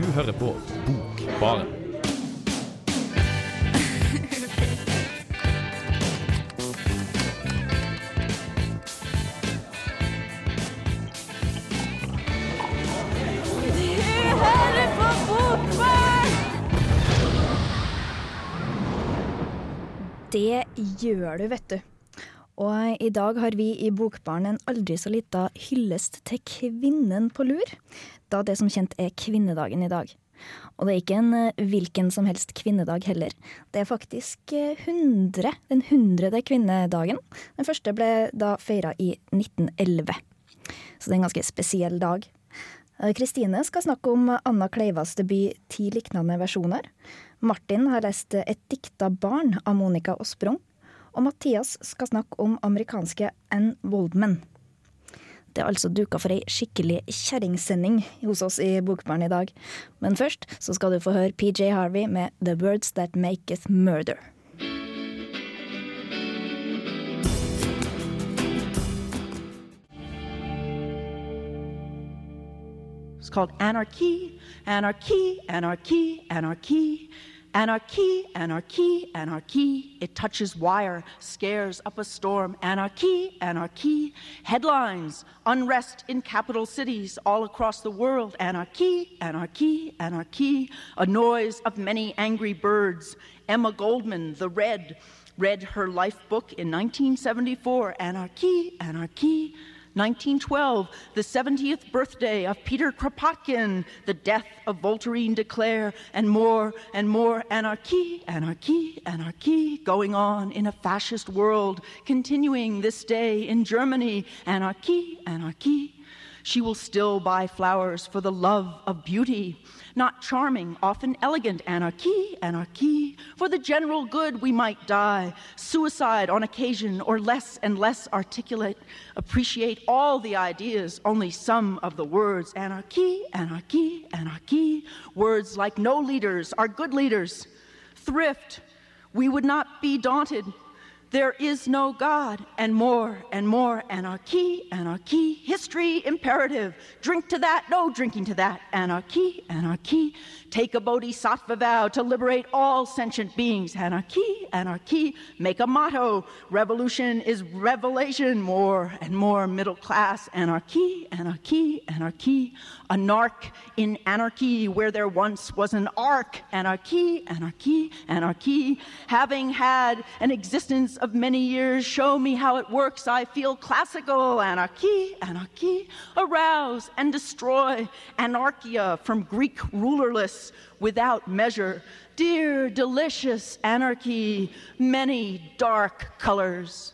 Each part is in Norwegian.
Du hører på Bokbaren. Det gjør du, vet du. Og i dag har vi i Bokbaren en aldri så lita hyllest til kvinnen på lur, da det som kjent er kvinnedagen i dag. Og det er ikke en eh, hvilken som helst kvinnedag heller. Det er faktisk eh, 100, den hundrede kvinnedagen. Den første ble da feira i 1911. Så det er en ganske spesiell dag. Eh, Kristine skal snakke om Anna Kleivas debut Ti liknende versjoner. Martin har lest Et dikta barn av Monica Osprung. Og Mathias skal snakke om amerikanske Ann Waldman. Det er altså duka for ei skikkelig kjerringsending hos oss i Bokbarn i dag. Men først så skal du få høre PJ Harvey med The Words That Maketh Murder. It's called Anarchy, Anarchy, Anarchy, Anarchy. Anarchy, anarchy, anarchy. It touches wire, scares up a storm. Anarchy, anarchy. Headlines unrest in capital cities all across the world. Anarchy, anarchy, anarchy. A noise of many angry birds. Emma Goldman, The Red, read her life book in 1974. Anarchy, anarchy. 1912, the 70th birthday of Peter Kropotkin, the death of Voltairine de Cleyre, and more and more anarchy, anarchy, anarchy going on in a fascist world, continuing this day in Germany. Anarchy, anarchy. She will still buy flowers for the love of beauty. Not charming, often elegant anarchy, anarchy. For the general good, we might die. Suicide on occasion, or less and less articulate. Appreciate all the ideas, only some of the words. Anarchy, anarchy, anarchy. Words like no leaders are good leaders. Thrift, we would not be daunted. There is no God, and more and more anarchy, anarchy, history imperative. Drink to that, no drinking to that. Anarchy, anarchy. Take a bodhisattva vow to liberate all sentient beings. Anarchy, anarchy. Make a motto. Revolution is revelation. More and more middle class. Anarchy, anarchy, anarchy. A narc in anarchy where there once was an ark. Anarchy, anarchy, anarchy. Having had an existence of many years, show me how it works. I feel classical. Anarchy, anarchy. Arouse and destroy. Anarchia from Greek rulerless without measure. Dear, delicious anarchy. Many dark colors.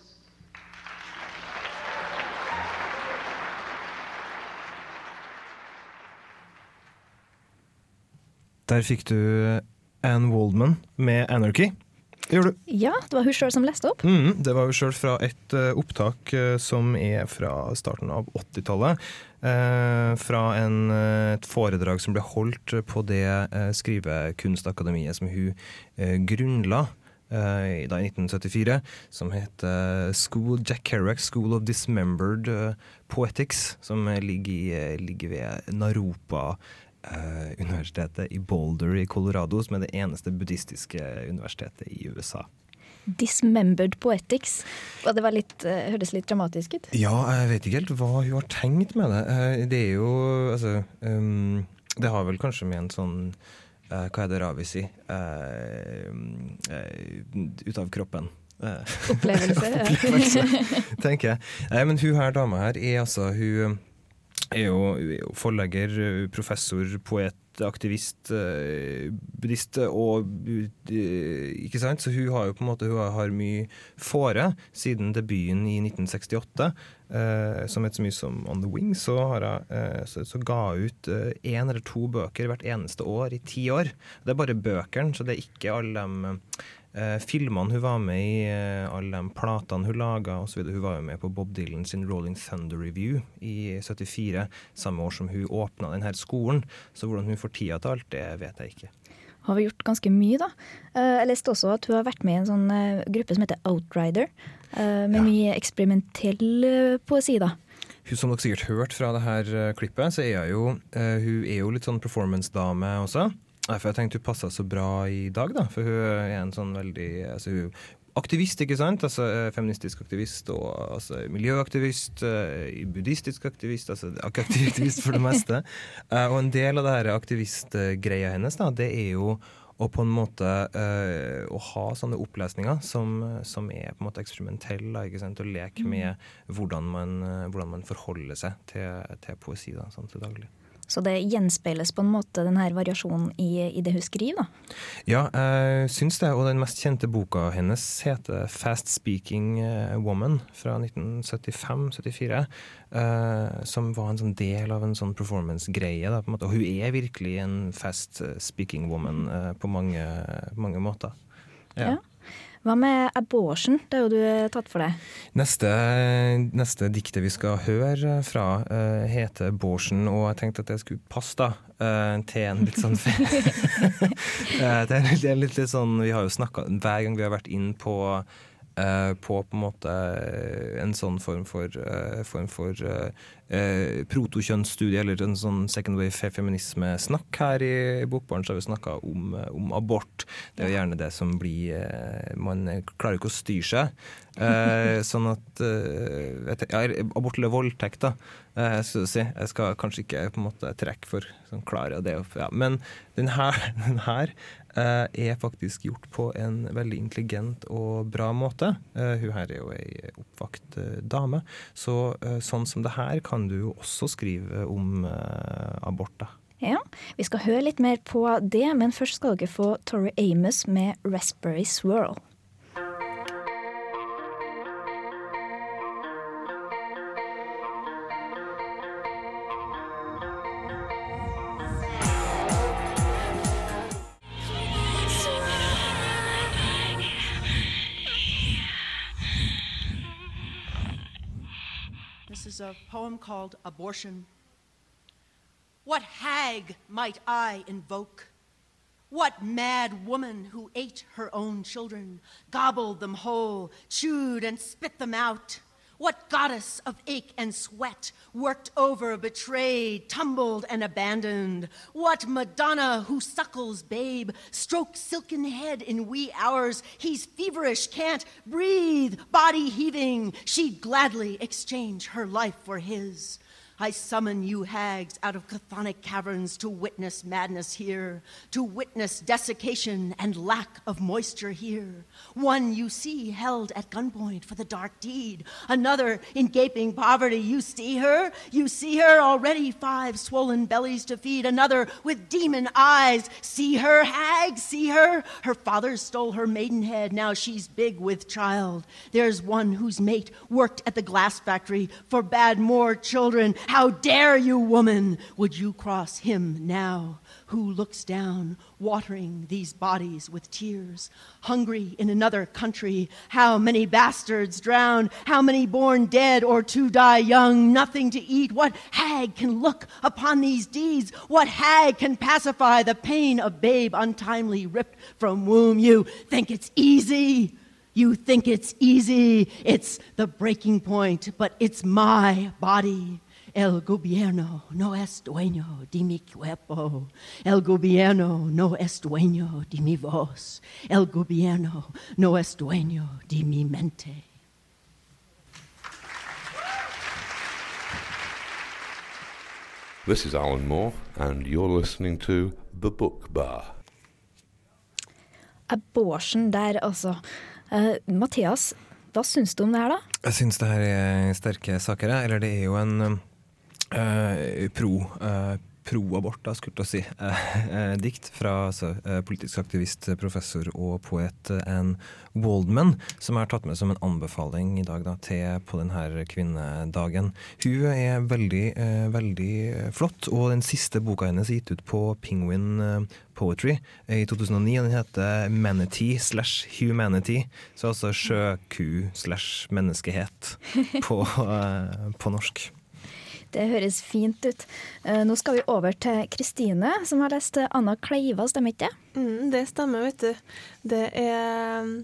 Der fikk du eh, Anne Waldman med 'Anarchy'. Det gjorde du. Ja, det var hun sjøl som leste opp. Mm, det var hun sjøl fra et uh, opptak uh, som er fra starten av 80-tallet. Uh, fra en, eh, et foredrag som ble holdt på det eh, skrivekunstakademiet som hun eh, grunnla. I, da i 1974, som heter School, Jack Kerouac School of Dismembered eh, Poetics, som eh, ligger, eh, ligger ved Naropa eh, universitetet i Boulder i Colorado, som er det eneste buddhistiske universitetet i USA. Dismembered Poetics. Og det var litt, uh, hørtes litt dramatisk ut. Ja, jeg vet ikke helt hva hun har tenkt med det. Uh, Det er jo altså um, Det har vel kanskje med en sånn uh, Hva er det Ravi sier? Uh, ut av kroppen. Opplevelse. opplevelse, tenker jeg. Nei, men hun her dama her er altså Hun er jo, er forlegger, professor, poet, aktivist, eh, buddhist og eh, Ikke sant? Så hun har jo på en måte Hun har mye fore siden debuten i 1968. Eh, som heter så mye som On the Wing, så, har jeg, eh, så, så ga hun ut én eller to bøker hvert eneste år i ti år. Det er bare bøkene, så det er ikke alle de eh, filmene hun var med i, eh, alle de platene hun laga osv. Hun var jo med på Bob Dylan sin Rolling Thunder Review i 74, samme år som hun åpna denne skolen. Så hvordan hun får tida til alt, det vet jeg ikke. Har vi gjort ganske mye, da. Eh, Jeg leste også at hun har vært med i en sånn eh, gruppe som heter Outrider. Med Ja. mye eksperimentell poesi, da. hun, som dere sikkert hørte fra det her klippet, så er hun hun er jo litt sånn performance-dame også. Derfor jeg tenkte hun passa så bra i dag, da. For hun er en sånn veldig altså, Aktivist, ikke sant? Altså eh, Feministisk aktivist og altså, miljøaktivist. eh, buddhistisk aktivist, altså aktivist for det meste. Eh, og en del av det her aktivistgreia hennes, da, det er jo å på en måte øh, å ha sånne opplesninger som, som er på en måte eksperimentelle, ikke sant? og leke med hvordan man, hvordan man forholder seg til, til poesi da, sånn til daglig. Så det gjenspeiles på en måte den her variasjonen i, i det hun skriver, da. Ja, jeg syns det. Og den mest kjente boka hennes heter 'Fast Speaking eh, Woman' fra 1975-74. eh, som var en sånn del av en sånn performance-greie. da, på en måte. Og hun er virkelig en fast eh, speaking woman på mange, mange måter. Ja. Hva med abortion? Det er jo du tatt for deg. Neste, neste diktet vi skal høre fra, uh, heter 'Abortion', og jeg tenkte at det skulle passe da, uh, til en litt sånn Eh, det, er, er litt, litt sånn Vi har jo snakka hver gang vi har vært inn på eh, på på en måte en sånn form for, eh, form for eh, eh, protokjønnsstudie, eller en sånn second wave fe- feminisme-snakk her i, i Bokbaren, så har vi snakka om, eh, om abort. Det er jo gjerne det som blir eh, Man klarer ikke å styre seg. Eh, sånn at eh, ja, Abort eller voldtekt, da. Eh, skal si, jeg skal kanskje ikke på en måte trekke for sånn klare det opp, ja. Men den her, den her eh, er faktisk gjort på en veldig intelligent og bra måte. Eh, hun her er jo ei oppvakt eh, dame, så eh, sånn som det her kan du jo også skrive om eh, abort. da. Ja, Vi skal høre litt mer på det, men først skal dere få Tori Amos med 'Raspberry Swirl'. Called Abortion. What hag might I invoke? What mad woman who ate her own children, gobbled them whole, chewed and spit them out? What goddess of ache and sweat worked over, betrayed, tumbled, and abandoned? What Madonna who suckles babe, strokes silken head in wee hours? He's feverish, can't breathe, body heaving. She'd gladly exchange her life for his. I summon you hags out of chthonic caverns to witness madness here, to witness desiccation and lack of moisture here. One you see held at gunpoint for the dark deed, another in gaping poverty. You see her? You see her already five swollen bellies to feed, another with demon eyes. See her, hag? See her? Her father stole her maidenhead, now she's big with child. There's one whose mate worked at the glass factory, forbade more children. How dare you, woman? Would you cross him now? Who looks down, watering these bodies with tears? Hungry in another country, how many bastards drown? How many born dead or to die young? Nothing to eat. What hag can look upon these deeds? What hag can pacify the pain of babe untimely ripped from womb? You think it's easy? You think it's easy. It's the breaking point, but it's my body. El gobierno no es dueño de mi cuerpo. El gobierno no es dueño de mi voz. El gobierno no es dueño de mi mente. This is Alan Moore, and you're listening to The Book Bar. Abortion der, altså. Uh, Mathias, hva syns du om det her, da? Jeg syns det her er sterke saker. jeg. Eller det er jo en eh, pro uh, pro-abort, skulle jeg si, eh, eh, dikt fra altså, politisk aktivist, professor og poet Anne Waldman, som har tatt med som en anbefaling i dag da, til på denne kvinnedagen. Hun er veldig, eh, veldig flott, og den siste boka hennes er gitt ut på Penguin Poetry i 2009. og Den heter 'Manatee slash Humanity', så altså sjøku slash menneskehet på, eh, på norsk. Det høres fint ut. Eh, Nå skal vi over til Kristine, som har lest Anna Kleiva, stemmer ikke det? Mm, det stemmer, vet du. Det er um,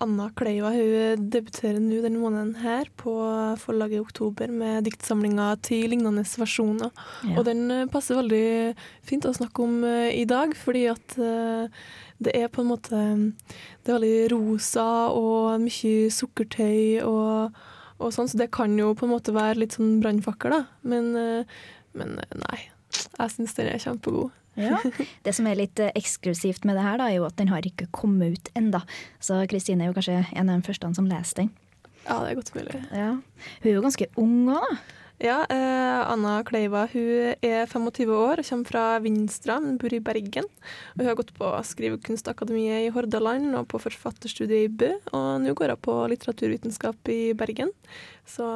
Anna Kleiva hun debuterer nå denne måneden her på forlaget i Oktober med diktsamlinga til lignende versjoner. Ja. Og den eh, passer veldig fint å snakke om eh, i dag, fordi at det er på en måte Det er veldig rosa og mye sukkertøy og, og sånn, så det kan jo på en måte være litt sånn brannfakkel, da. Men, eh, men eh, nei. Jeg syns den er kjempegod. Ja. Det som er litt eh, eksklusivt med det her, da, er jo at den har ikke kommet ut enda. Så Kristine er jo kanskje en av de første som leser den. Ja, det er godt mulig. Ja. Hun er jo ganske ung òg, da. Ja, eh, Anna Kleiva hun er 25 år og kommer fra Vinstra, men bor i Bergen. Og hun har gått på Skrivekunstakademiet i Hordaland og på forfatterstudiet i Bø. Og nå går hun på litteraturvitenskap i Bergen, så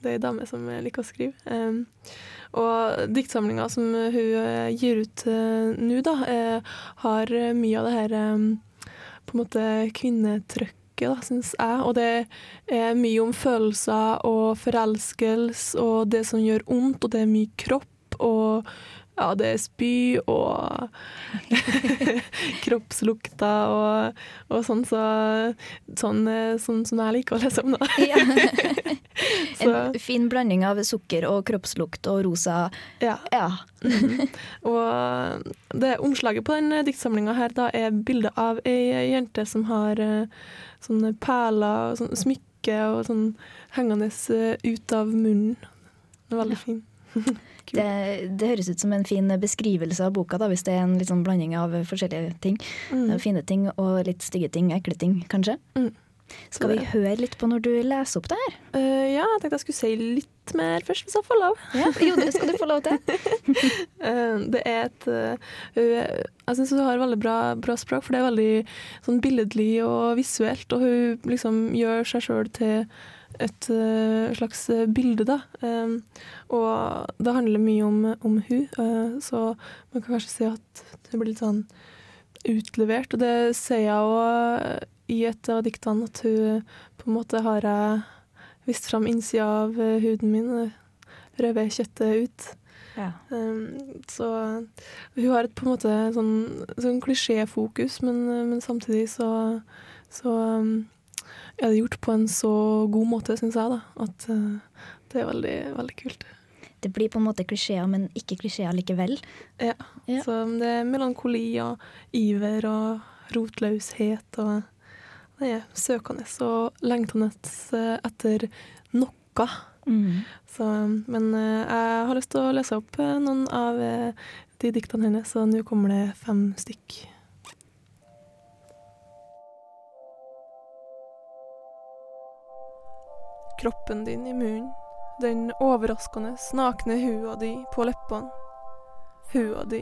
det er ei dame som liker å skrive. Eh, og diktsamlinga som hun eh, gir ut eh, nå, da, eh, har mye av det her eh, på en måte kvinnetrykket, da, syns jeg. Og det er mye om følelser og forelskelse og det som gjør vondt, og det er mye kropp og ja, det er spy og kroppslukter og, og sånn, så, sånn, eh, sånn som jeg liker å lese om, da. Ja. En fin blanding av sukker og kroppslukt og rosa. Ja. Ja. Og det omslaget på den diktsamlinga her da er bilde av ei jente som har eh, sånne perler og sånn smykke og sånn hengende eh, ut av munnen. Veldig fin. Det, det høres ut som en fin beskrivelse av boka, da, hvis det er en sånn blanding av forskjellige ting. Mm. Fine ting og litt stygge ting, ekle ting, kanskje. Mm. Skal vi høre litt på når du leser opp det her? Uh, ja, jeg tenkte jeg skulle si litt mer først, hvis jeg får lov. Ja, jo, det skal du få lov til. uh, det er et uh, Jeg syns hun har veldig bra, bra språk, for det er veldig sånn billedlig og visuelt. Og hun liksom gjør seg sjøl til et eh, slags eh, bilde, da. Eh, og det handler mye om, om hun, eh, så man kan kanskje si at det blir litt sånn utlevert. Og det ser jeg òg i et av diktene, at hun på en måte har jeg vist fram innsida av huden min. Røver kjøttet ut. Ja. Um, så hun har et på en måte sånn, sånn klisjéfokus, men, men samtidig så, så um, er det gjort på en så god måte, syns jeg, da, at uh, det er veldig, veldig kult. Det blir på en måte klisjeer, men ikke klisjeer likevel. Ja. Ja. Så det er melankoli og iver og rotløshet og det er søkende og lengtende eh, etter noe. Mm. Så, men eh, jeg har lyst til å lese opp noen av de diktene hennes, så nå kommer det fem stykk. Kroppen din i munnen, den overraskende nakne hua di på leppene. Hua di,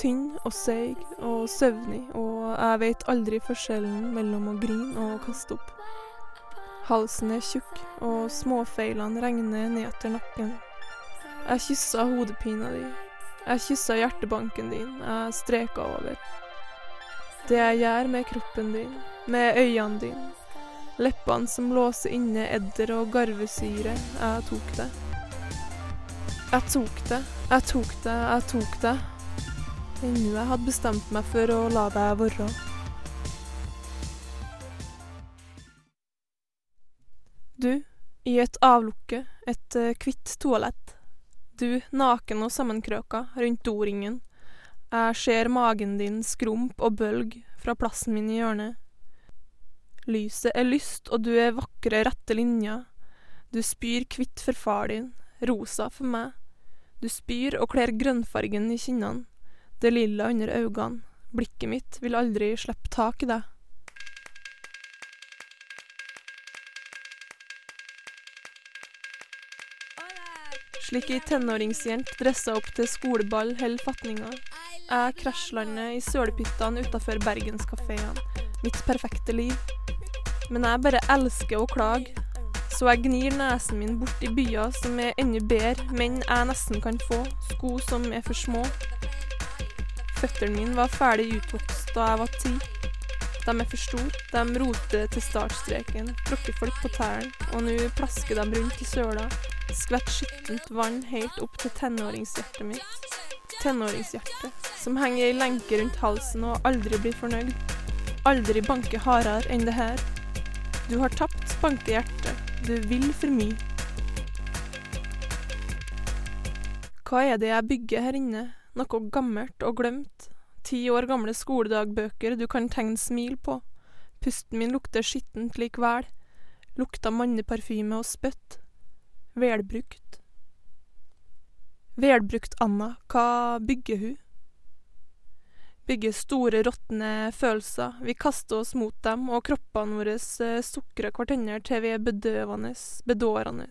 tynn og seig og søvnig, og jeg vet aldri forskjellen mellom å grine og kaste opp. Halsen er tjukk, og småfeilene regner ned etter nakken. Jeg kyssa hodepina di. Jeg kyssa hjertebanken din. Jeg streka over. Det jeg gjør med kroppen din, med øynene dine, leppene som låser inne edder og garvesyre, jeg tok det. Jeg tok det, jeg tok det, jeg tok det. Ennå jeg hadde bestemt meg for å la deg være. Du, i et avlukke, et eh, hvitt toalett. Du, naken og sammenkrøka, rundt doringen. Jeg ser magen din skrump og bølg fra plassen min i hjørnet. Lyset er lyst, og du er vakre, rette linjer. Du spyr hvitt for far din, rosa for meg. Du spyr og kler grønnfargen i kinnene, det lilla under øynene. Blikket mitt vil aldri slippe tak i deg. Slik ei tenåringsjente dressa opp til skoleball holder fatninga. Jeg krasjlander i sølepyttene utafor bergenskafeene. Mitt perfekte liv. Men jeg bare elsker å klage. Så jeg gnir nesen min bort i byer som er enda bedre, menn jeg nesten kan få, sko som er for små. Føttene mine var ferdig utvokst da jeg var ti. De er for store, de roter til startstreken, tråkker folk på tærne, og nå plasker de rundt i søla. Skvett skittent vann helt opp til tenåringshjertet mitt. Tenåringshjertet, som henger i lenke rundt halsen og aldri blir fornøyd. Aldri banker hardere enn det her. Du har tapt, banker hjertet. Du vil for mye. Hva er det jeg bygger her inne? Noe gammelt og glemt. Ti år gamle skoledagbøker du kan tegne smil på. Pusten min lukter skittent likevel. Lukta manneparfyme og spytt. Velbrukt. Velbrukt Anna, hva bygger hun? Bygger store, råtne følelser. Vi kaster oss mot dem, og kroppene våre eh, sukrer hverandre til vi er bedøvende, bedårende,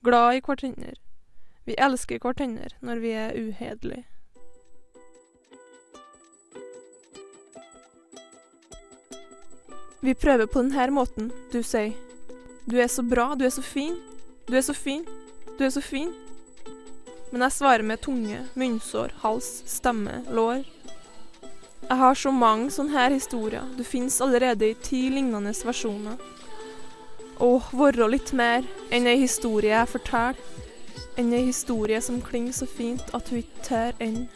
glad i hverandre. Vi elsker hverandre når vi er uhederlige. Vi prøver på denne måten, du sier. Du er så bra, du er så fin. Du er så fin, du er så fin. Men jeg svarer med tunge, munnsår, hals, stemme, lår. Jeg har så mange sånne her historier. Det finnes allerede i ti lignende versjoner. Å, være litt mer enn ei historie jeg forteller. Enn ei historie som klinger så fint at hun ikke tør ende.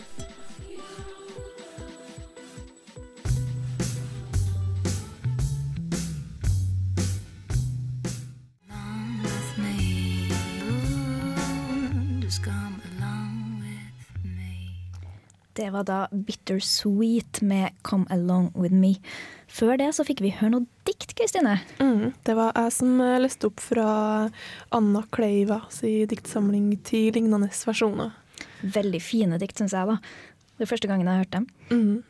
Var da Bittersweet med 'Come Along With Me'. Før det så fikk vi høre noe dikt, Kristine. Mm, det var jeg som eh, leste opp fra Anna Kleiva si diktsamling til lignende versjoner'. Veldig fine dikt, syns jeg. da. Det er første gangen jeg har hørt dem. Mm.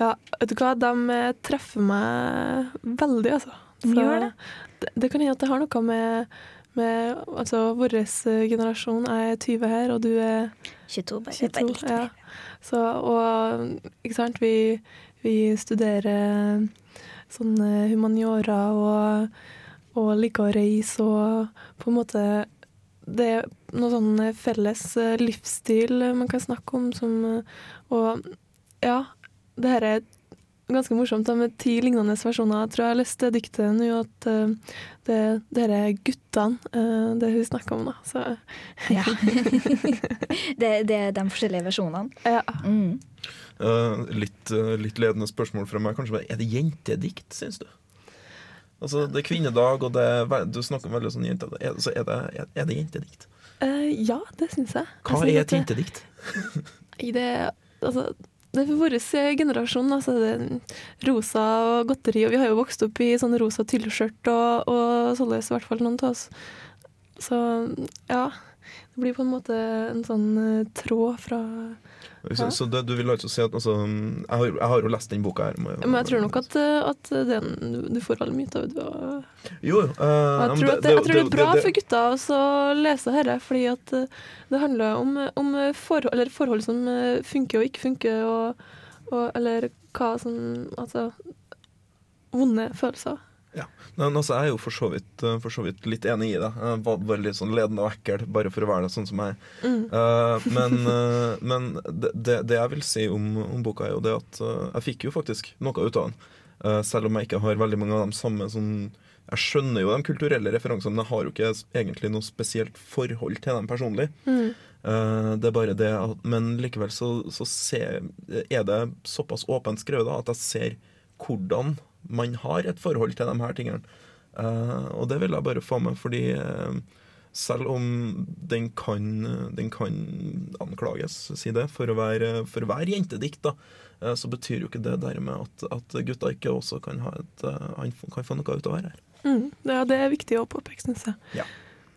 Ja, vet du hva, de eh, treffer meg veldig, altså. De gjør det? det? Det kan hende at det har noe med, med altså, vår generasjon. Er 20 her, og du er 22, bare, 22, bare litt ja. Så, og ikke sant, vi, vi studerer sånn eh, humaniora og, og liker å reise og på en måte Det er noe sånn felles eh, livsstil man kan snakke om som eh, Og ja, det her er ganske morsomt da, med ti lignende versjoner. Jeg tror jeg har lest det diktet nå at uh, det, er guttene uh, det hun snakker om, da. Så Ja. det, det er de forskjellige versjonene. ja. Mm. Uh, litt, litt ledende spørsmål fra meg. Kanskje Er det jentedikt, syns du? Altså, Det er kvinnedag, og det er, du snakker om veldig sånn jente... Er, så er det, er, er det jentedikt? Eh, ja, det syns jeg. Hva jeg er et jentedikt? Det, altså, det for vår generasjon. Altså, det er rosa og godteri, og vi har jo vokst opp i sånn rosa tyllskjørt og, og således, i hvert fall noen av oss. Så ja. Det blir på en måte en sånn eh, tråd fra Så, så det, du vil altså si at altså, jeg, har, jeg har jo lest den boka her. må Men jeg tror nok at, eh, at den, du- får veldig mye ut av det. Jo, jo. eh, jeg tror, at det, jeg tror det er bra det- for gutta å lese dette, fordi at eh, det handler om, om forhold, eller forhold som funker og ikke funker, og, og, eller hva som Altså vonde følelser. Men altså, jeg er jo for så, vidt, eh, for så vidt litt enig i det. Jeg var veldig sånn ledende og ekkel bare for å være det sånn som jeg er. Mm. Uh, men uh, men det, det, jeg vil si om, om boka, er jo det at uh, jeg fikk jo faktisk noe ut av den. Selv om jeg ikke har veldig mange av de samme sånn Jeg skjønner jo de kulturelle referansene, men jeg har jo ikke egentlig noe spesielt forhold til dem personlig. Mm. Uh, det er bare det at, Men likevel så, så ser, er det såpass åpent skrevet da, at jeg ser hvordan man har et forhold til de her tingene. Uh, og det vil jeg bare få med, fordi uh, selv om den kan, den kan anklages, si det, for å være, for å være jentedikt, da, uh, så betyr jo ikke det dermed at, at gutta ikke også kan, ha et, kan få noe ut av det her. Mm. Ja, det er viktig å påpeke, syns jeg.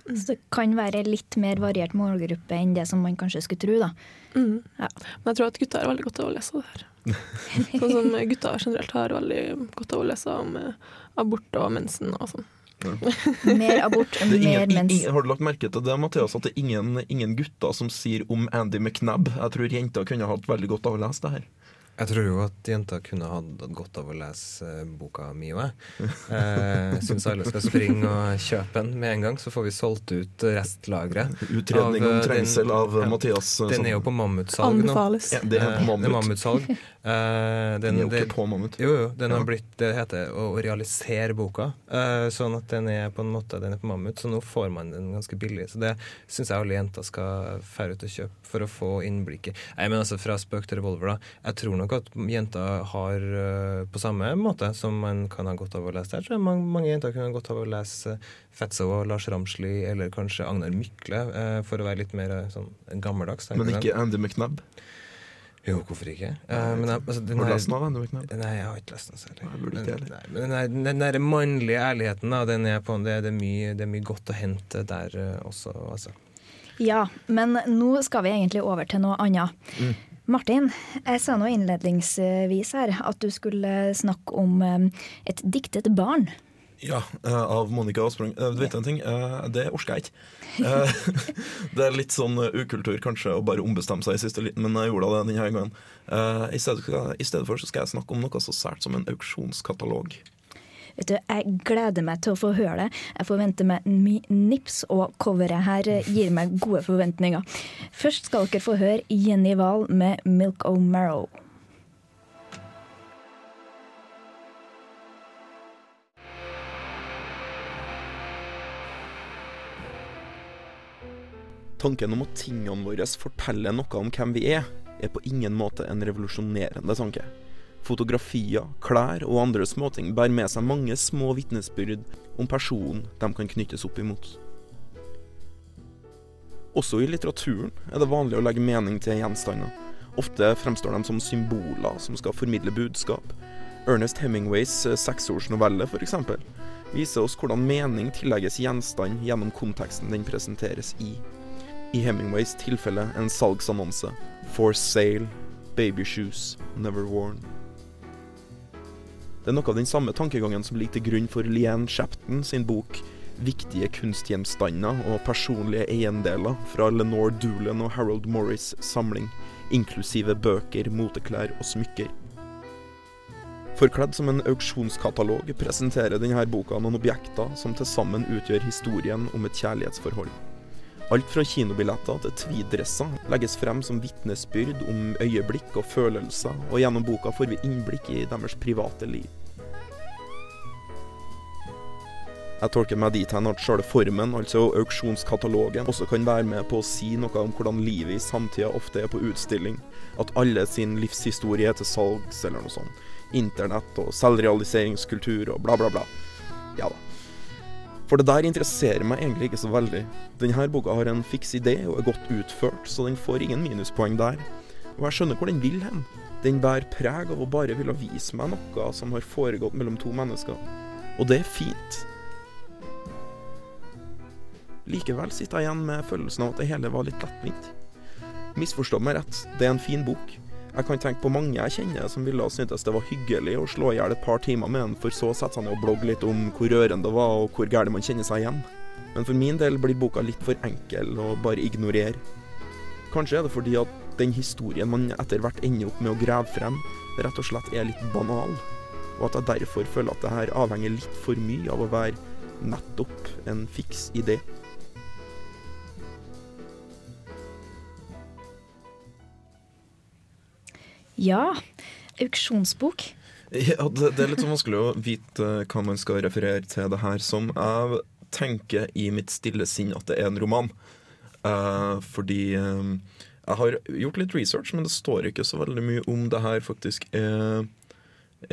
Så det kan være litt mer variert målgruppe enn det som man kanskje skulle tro. da. Mm. Ja. Men jeg tror at gutter har veldig godt av å lese det her. Sånn som gutter generelt har veldig godt av å lese om eh, abort og mensen og sånn. Mer abort, er mer ingen, mens. ingen, har du lagt merke til det, Mathias, at det er ingen, ingen gutter som sier om Andy McNabb? Jeg tror jenter kunne hatt veldig godt av å lese det her. Jeg tror jo at jenta kunne hatt godt av å lese eh, boka mi òg, jeg. Eh, syns alle skal springe og kjøpe den med en gang, så får vi solgt ut restlageret. Utredning om eh, trengsel den- av ja. Mathias. eh, Den er jo på mammutsalg nå. Anbefales. Ja, det er på Eh, Det er mammutsalg. Eh, Den den, er jo ikke på mammut. jo, jo, den har blitt Det heter å realisere boka. eh, sånn at den er på en måte Den er på mammut, så nå får man den ganske billig. Så det syns jeg alle jenter skal fære ut og kjøpe for å få innblikket. Nei, men altså Fra spøk til revolver, da. Jeg tror nok nok at jenter har uh, på samme måte som man kan ha godt av å lese der. Så mange, mange jenter kunne ha godt av å lese Fetzo og Lars Ramsli eller kanskje Agnar Mykle, uh, for å være litt mer uh, sånn gammeldags. Men ikke Andy McNab? Jo, hvorfor ikke? men, altså, har du lest den av Andy McNab? Nei, jeg har ikke lest den særlig. Nei, burde ikke heller. Men den, der, den der mannlige ærligheten, da, den er på, det, det, er mye, det er mye godt å hente der også, altså. Ja, men nå skal vi egentlig over til noe annet. Mm. Martin, jeg sa nå innledningsvis her at du skulle snakke om et diktet barn. Ja, eh, av Monica Aasprang. Eh, du vet en ting, eh, det orker jeg ikke. Det er litt sånn ukultur kanskje å bare ombestemme seg i siste liten, men jeg gjorde det denne gangen. I stedet for så skal jeg snakke om noe så sært som en auksjonskatalog. Vet du, Jeg gleder meg til å få høre det. Jeg forventer meg mye nips, og coveret her gir meg gode forventninger. Først skal dere få høre Jenny Wahl med 'Milk O' Marrow'. Tanken om at tingene våre forteller noe om hvem vi er, er på ingen måte en revolusjonerende tanke. Fotografier, klær og andre småting bærer med seg mange små vitnesbyrd om personen de kan knyttes opp imot. Også i litteraturen er det vanlig å legge mening til gjenstander. Ofte fremstår de som symboler som skal formidle budskap. Ernest Hemingways seksårsnovelle f.eks. viser oss hvordan mening tillegges gjenstand gjennom konteksten den presenteres i i Hemingways tilfelle en salgsannonse. For sale. Baby shoes. Never worn. Det er noe av den samme tankegangen som ligger til grunn for Leanne Shapton sin bok 'Viktige kunstgjenstander og personlige eiendeler' fra Lenore Doolan og Harold Morris' samling, inklusive bøker, moteklær og smykker. Forkledd som en auksjonskatalog presenterer denne boka noen objekter som til sammen utgjør historien om et kjærlighetsforhold. Alt fra kinobilletter til tweeddresser legges frem som vitnesbyrd om øyeblikk og følelser, og gjennom boka får vi innblikk i deres private liv. Jeg tolker meg dit hen at selve formen, altså auksjonskatalogen, også kan være med på å si noe om hvordan livet i samtida ofte er på utstilling. At alle sin livshistorie er til salgs, eller noe sånt. Internett og selvrealiseringskultur og bla, bla, bla. Ja da. For det der interesserer meg egentlig ikke så veldig. Denne boka har en fiks idé og er godt utført, så den får ingen minuspoeng der. Og jeg skjønner hvor den vil hen. Den bærer preg av å bare ville vise meg noe som har foregått mellom to mennesker. Og det er fint. Likevel sitter jeg igjen med følelsen av at det hele var litt lettvint. Misforstå meg rett, det er en fin bok. Jeg kan tenke på mange jeg kjenner som ville ha syntes det var hyggelig å slå i hjel et par timer med den, for så å sette seg ned og blogge litt om hvor rørende det var, og hvor gæren man kjenner seg igjen. Men for min del blir boka litt for enkel å bare ignorere. Kanskje er det fordi at den historien man etter hvert ender opp med å grave frem, rett og slett er litt banal, og at jeg derfor føler at det her avhenger litt for mye av å være nettopp en fiks idé. Ja, auksjonsbok. Ja, det, det, er litt sånn vanskelig å vite hva man skal referere til det her som. Jeg tenker i mitt stille sinn at det er en roman. Eh, fordi eh, jeg har gjort litt research, men det står ikke så veldig mye om det her faktisk er,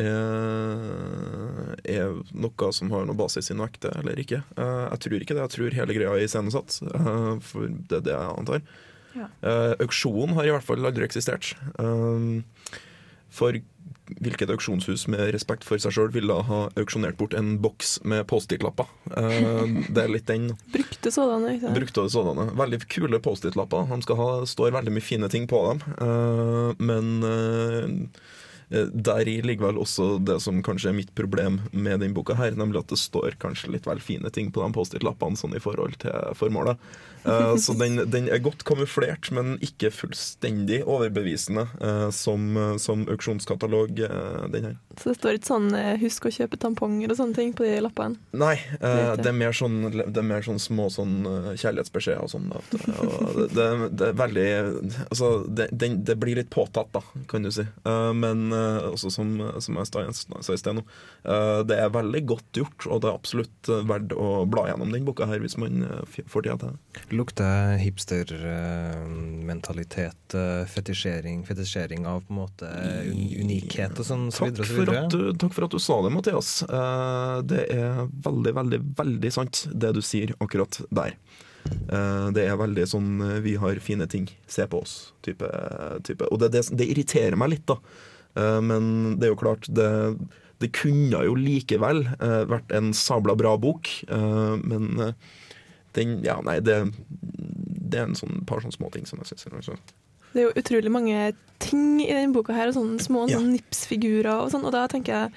er, er noe som har noe basis i noe ekte eller ikke. Eh, jeg tror ikke det. Jeg tror hele greia er iscenesatt, for det er det jeg antar. Ja. Uh, auksjon har i hvert fall aldri eksistert. Um, for hvilket auksjonshus med respekt for seg sjøl ville ha auksjonert bort en boks med Post-It-lapper? Uh, det er litt den. Brukte sådanne. Ikke Brukte sådanne. Veldig kule Post-It-lapper. De ha, står veldig mye fine ting på dem. Uh, men Deri ligger vel også det som kanskje er mitt problem med denne boka, her, nemlig at det står kanskje litt vel fine ting på de Post-It-lappene sånn i forhold til formålet. Uh, så den, den, er godt kamuflert, men ikke fullstendig overbevisende uh, som, som, auksjonskatalog. Den her. Så det står ikke sånn 'husk å kjøpe tamponger' og sånne ting på de lappene? Nei, det er, mer sånn, det er mer sånn små sånn kjærlighetsbeskjeder og sånn. Det, det, det, er veldig Altså, det, det, blir litt påtatt, da, kan du si. men eh, også som, som jeg sa i sted nå. Eh, det er veldig godt gjort, og det er absolutt eh, verdt å bla gjennom den boka her hvis man eh, får tida til det. Lukter hipstermentalitet, fetisjering, fetisjering av på en måte unikhet og sånn, så Takk og så for, at du, takk for at du sa det, Mathias. Eh, det er veldig, veldig, veldig sant, det du sier akkurat der. Eh, det er veldig sånn eh, 'vi har fine ting, se på oss' type. type. Og det, det, det irriterer meg litt, da. Eh, men det er jo klart, det, det kunne jo likevel eh, vært en sabla bra bok. eh, men den Ja, nei, det, det er en sånn par sånne småting som jeg syns er. Det er jo utrolig mange ting i denne boka her, og sånne små Ja. sånne nipsfigurer og sånn, og da tenker jeg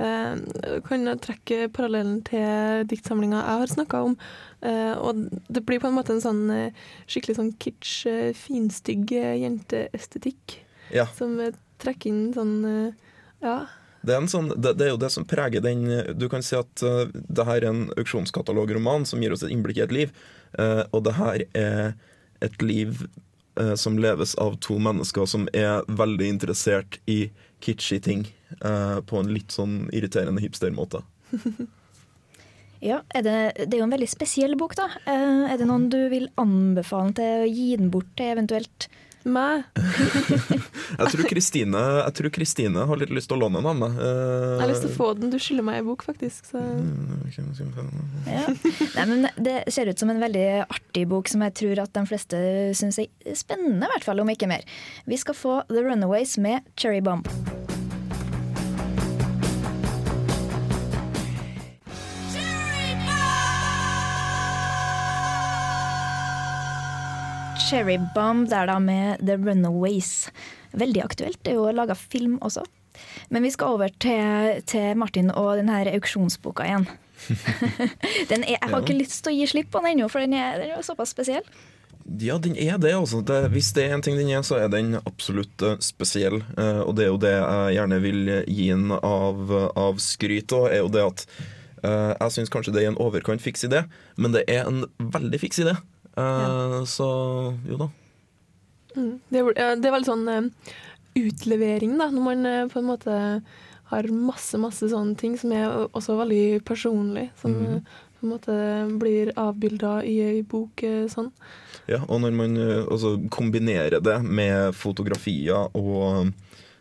eh, kan jeg trekke parallellen til diktsamlinga jeg har snakka om. Eh, og det blir på en måte en sånn skikkelig sånn kitsch, finstygg jenteestetikk Ja. som trekker inn sånn eh, Ja. Det er, en sånn, det, det er jo det som preger den Du kan si at uh, det her er en auksjonskatalogroman som gir oss et innblikk i et liv. Uh, og det her er et liv uh, som leves av to mennesker som er veldig interessert i kitschy ting. uh, på en litt sånn irriterende hipstermåte. Ja, er det, det er jo en veldig spesiell bok, da. Eh, er det noen du vil anbefale til å gi den bort til, eventuelt? Meg. Jeg tror Kristine jeg tror Kristine har litt lyst til å låne den av meg. Uh, Jeg har lyst til å få den. Du skylder meg en bok, faktisk. Så. Ja. Nei, men det ser ut som en veldig artig bok som jeg tror at de fleste syns er spennende, i hvert fall, om ikke mer. Vi skal få The Runaways med Cherry Bomb. Cherry Bomb der da med The Runaways. Veldig aktuelt. Det er jo laga film også. Men vi skal over til, til Martin og den her auksjonsboka igjen. den er, jeg har ikke lyst til å gi slipp på den ennå, for den er, den er såpass spesiell. Ja, den er det. altså. Det, hvis det er en ting den er, så er den absolutt eh, spesiell. Eh, og det er jo det jeg gjerne vil gi den av, av skryt av, er jo det at eh, jeg syns kanskje det er en overkant fiks idé, men det er en veldig fiks idé. Eh, Så jo da. Mm. Det, ja, det var litt sånn eh, utlevering, da, når man eh, på en måte har masse, masse sånne ting som er også veldig personlig. Som eh, på en måte blir avbilda i ei bok sånn. Ja, og når man altså, kombinerer det med fotografier og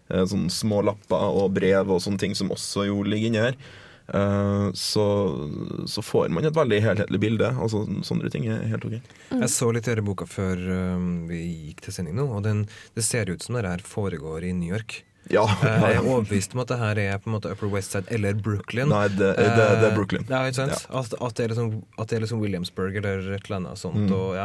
sånne små lapper og brev og sånne ting som også jo ligger inni her, så, så får man et veldig helhetlig bilde. Altså, sånne ting er helt ok. Jeg så litt i denne boka før um, vi gikk til sending nå, og den, det ser ut som det her foregår i New York. Ja, Jeg er overbevist om at det her er på en måte Upper West Side eller Brooklyn. Nei, det, det, det er Brooklyn. Eh, Ja, ikke sant? At, at, det er liksom, at det er liksom Williamsburg eller et eller annet sånt. Mm. Og,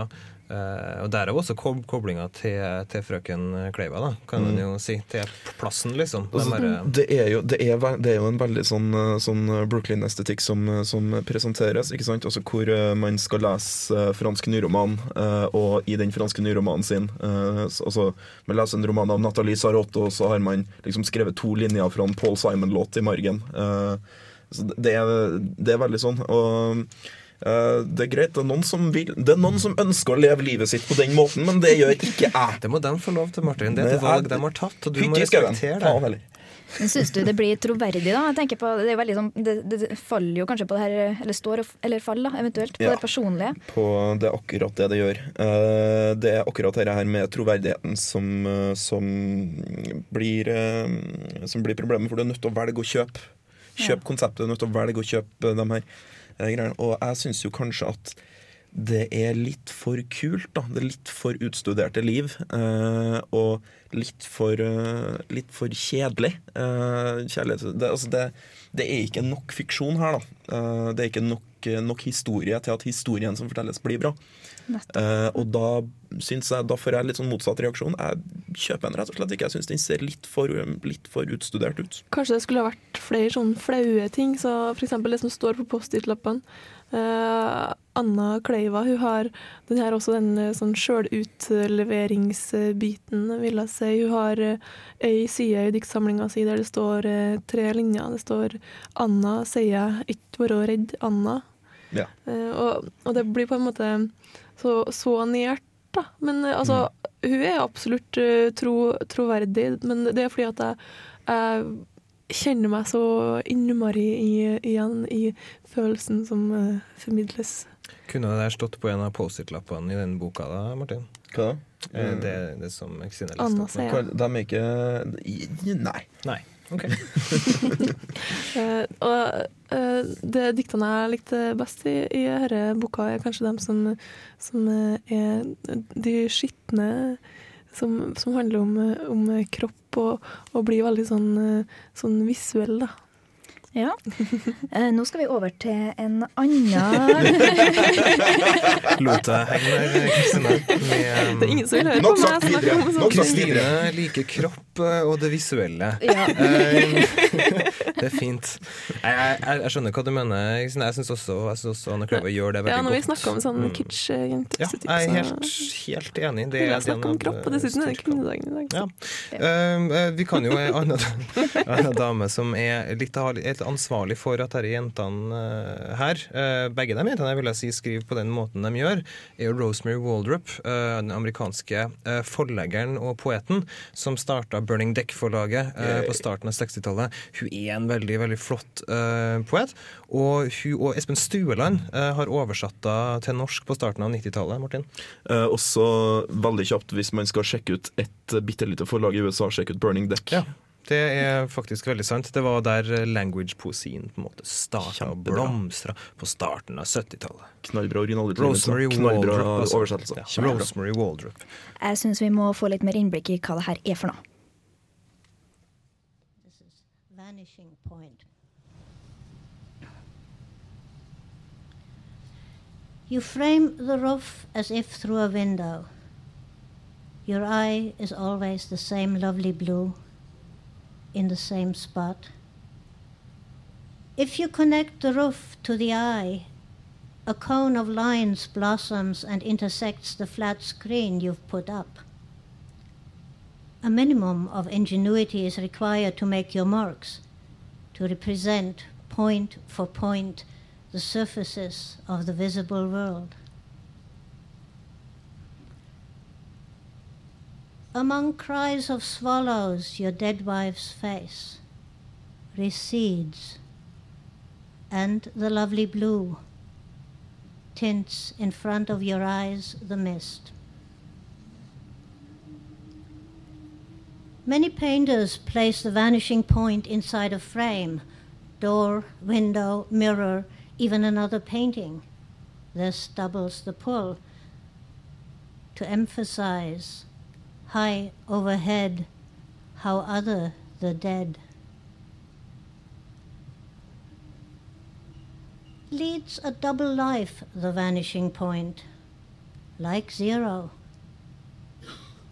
Eh, og der er også kob koblinga til, til frøken Kleiva, da, kan man Mm. jo si. Til plassen, liksom. De Altså, bare- det, er jo, det, er, det er jo en veldig sånn, sånn Brooklyn-estetikk som, som presenteres. ikke sant? Altså Hvor eh, man skal lese eh, fransk nyroman, uh, og i den franske nyromanen sin uh, altså Man leser en roman av Nathalie Sarotte, og så har man liksom skrevet to linjer fra en Paul Simon-låt i margen. Så det- det er, er veldig sånn. og det er greit, det er, noen som vil, det er noen som ønsker å leve livet sitt på den måten, men det gjør ikke jeg. Det må de få lov til, Martin. Det er et valg de har tatt, og du må respektere det. Men Syns du det blir troverdig, da? Jeg tenker på, det, er sånn, det, det, faller jo kanskje på det her, eller står eller faller, da, eventuelt, på Ja. det personlige. på det er akkurat det det gjør. Eh, det er akkurat dette her med troverdigheten som, eh, som, blir, eh, som blir problemet, for du er nødt til å velge å kjøpe. Kjøp konseptet, du er nødt til å velge å kjøpe de her eh, greiene. Og jeg syns jo kanskje at det er litt for kult, da. Det er litt for utstuderte liv. eh, og litt for, eh, litt for kjedelig. eh, kjærlighet. Det, altså det, det er ikke nok fiksjon her, da. Eh, det er ikke nok, nok historie til at historien som fortelles, blir bra. Eh, og da jeg Da får jeg litt sånn motsatt reaksjon. Jeg kjøper den rett og slett ikke. Jeg syns den ser litt for, litt for utstudert ut. Kanskje det skulle ha vært flere sånne flaue ting, så f.eks. det som står på Post-It-lappene. Uh, Anna Kleiva hun har den her også den eh, sånn sjølutleveringsbiten, vil jeg si. Hun har eh, ei side i diktsamlinga si der det står uh, tre linjer. Det står 'Anna sier ikke være redd, Anna'. Ja. Uh, og, og det blir på en måte så, så nært, da. Men altså, altså, hun er absolutt eh, tro, troverdig, men det er fordi at jeg, jeg kjenner meg så innmari i, igjen i følelsen som uh, formidles. Kunne det der stått på en av Post-It-lappene i den boka da, Martin? Hva da? Eh, Det, det som Kristine leste Anna sier De er ikke Nei. Nei. Ok. uh, og uh, det diktene jeg likte best i, i denne boka, er kanskje dem som, som eh, er de skitne, som, som handler om, eh, om kropp og, og blir veldig sånn, eh, sånn visuell, da. Ja. Eh, nå skal vi over til en annen Lot jeg henge der, Kristine. Med, Det er ingen som vil høre Nok på meg snakke om sånn. Kristine liker kropp eh, og det visuelle. Ja. Eh, det er fint. Jeg, jeg, jeg skjønner hva du mener. Jeg syns også, også Anne Kløve gjør det veldig Ja, når vi godt. snakker om sånn Mm. kitsch-jente. Ja, jeg er helt, helt enig. Det er snakk om kropp, og dessuten er det kvinnedagen i dag. Ja. Um, eh, vi kan jo en annen, dame som er litt, har- er litt ansvarlig for at disse jentene eh, her, eh, begge de jentene jeg vil si skriver på den måten de gjør, er jo Rosemary Waldrop, eh, den amerikanske forleggeren og poeten som starta Burning Deck-forlaget på starten av 60-tallet. Hun er en veldig veldig flott poet. Og hun og Espen Stueland har oversatt henne til norsk på starten av 90-tallet. Martin? Også veldig kjapt, hvis man skal sjekke ut et bitte lite forlag i USA, sjekk ut Burning Deck. Ja. Det er faktisk veldig sant. Det var der language-poesien på en måte starta og blomstra på starten av 70-tallet. Knallbra originalitet. Rosemary Knallbra Waldrop. altså. oversettelse. Ja, Rosemary Waldrop. Jeg syns vi må få litt mer innblikk i hva det her er for noe. This is vanishing point. You frame the roof as if through a window. Your eye is always the same lovely blue in the same spot. If you connect the roof to the eye, a cone of lines blossoms and intersects the flat screen you've put up. A minimum of ingenuity is required to make your marks, to represent point for point the surfaces of the visible world. Among cries of swallows, your dead wife's face recedes, and the lovely blue tints in front of your eyes the mist. Many painters place the vanishing point inside a frame door, window, mirror, even another painting. This doubles the pull to emphasize high overhead how other the dead. Leads a double life, the vanishing point, like zero.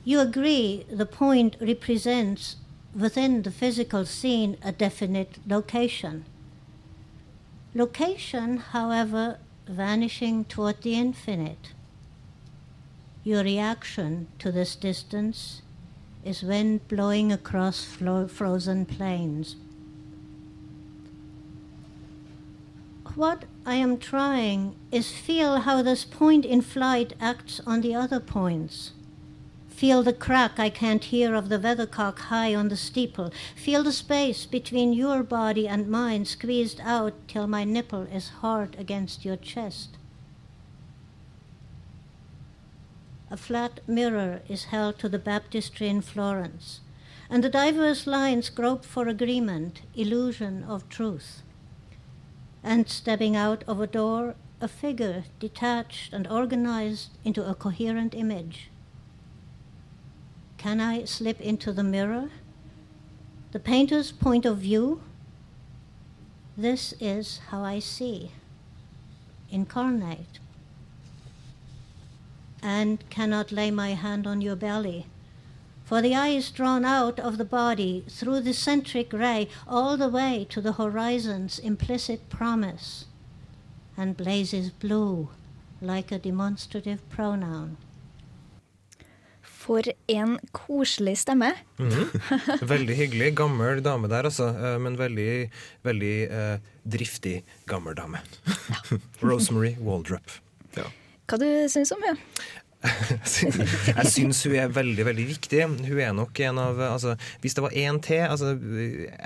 You agree the point represents within the physical scene a definite location. Location, however, vanishing toward the infinite. Your reaction to this distance is wind blowing across flo- frozen plains. What I am trying is feel how this point in flight acts on the other points. Feel the crack I can't hear of the weathercock high on the steeple. Feel the space between your body and mine squeezed out till my nipple is hard against your chest. A flat mirror is held to the baptistry in Florence, and the diverse lines grope for agreement, illusion of truth. And stepping out of a door, a figure detached and organized into a coherent image. Can I slip into the mirror? The painter's point of view? This is how I see. Incarnate. And cannot lay my hand on your belly. For the eye is drawn out of the body through the centric ray all the way to the horizon's implicit promise and blazes blue like a demonstrative pronoun. For en koselig stemme. Veldig hyggelig. Gammel dame der, altså. eh, Men veldig, veldig eh, driftig gammel dame. Rosemary Waldrop. Hva du syns om henne? Jeg syns hun er veldig veldig viktig. Hun er nok en av altså, Hvis det var én til altså,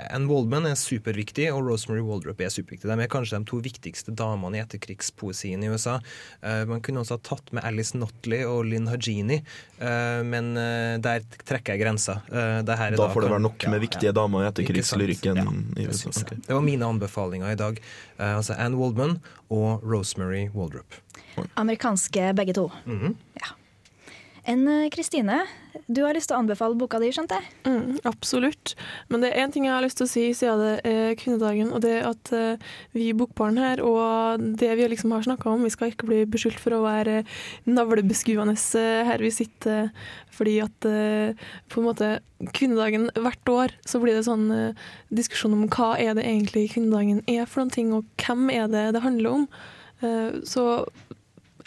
Anne Waldman er superviktig, og Rosemary Waldrop er superviktig. De er kanskje de to viktigste damene i etterkrigspoesien i USA. Uh, man kunne også ha tatt med Alice Notley og Lynn Hajini, uh, men uh, der trekker jeg grensa. da, da, får det være nok med viktige ja, damer i etterkrigslyrikken ja, i USA. Okay. Det var mine anbefalinger i dag. altså Anne Waldman og Rosemary Waldrop. Amerikanske begge to. Mm -hmm. ja. Enn eh, Kristine, du har lyst til å anbefale boka di, skjønte jeg? Mm, absolutt. Men det er én ting jeg har lyst til å si siden det er kvinnedagen, og det er at uh, vi i Bokbarn her, og det vi liksom har snakka om, vi skal ikke bli beskyldt for å være navlebeskuende uh, her vi sitter, fordi at på en måte kvinnedagen hvert år så blir det sånn diskusjon om hva er det egentlig kvinnedagen er for noen ting, og hvem er det det handler om. Så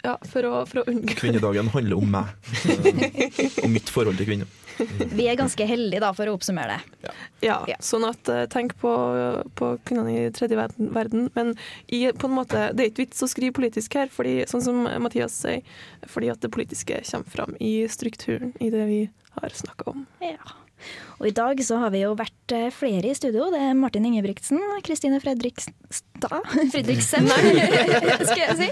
ja, for å, for å unngå Kvinnedagen handler om meg og mitt forhold til kvinner. Vi er ganske heldige, da, for å oppsummere det. Ja, ja sånn at uh, tenk på, på, kvinnene i tredje verden, verden men i, på en måte, det er ikke vits å skrive politisk her, fordi, sånn som Mathias sier, fordi at det politiske kommer fram i strukturen i det vi har snakka om. Ja. Og i dag så har vi jo vært eh, flere i studio. Det er Martin Ingebrigtsen, Kristine Fredrikstad Fredriksen, skal jeg si.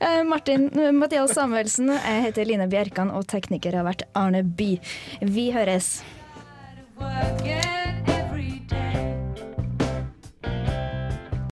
Eh, Martin Mathias Samuelsen, jeg heter Line Bjerkan, og tekniker har vært Arne By. Vi høres.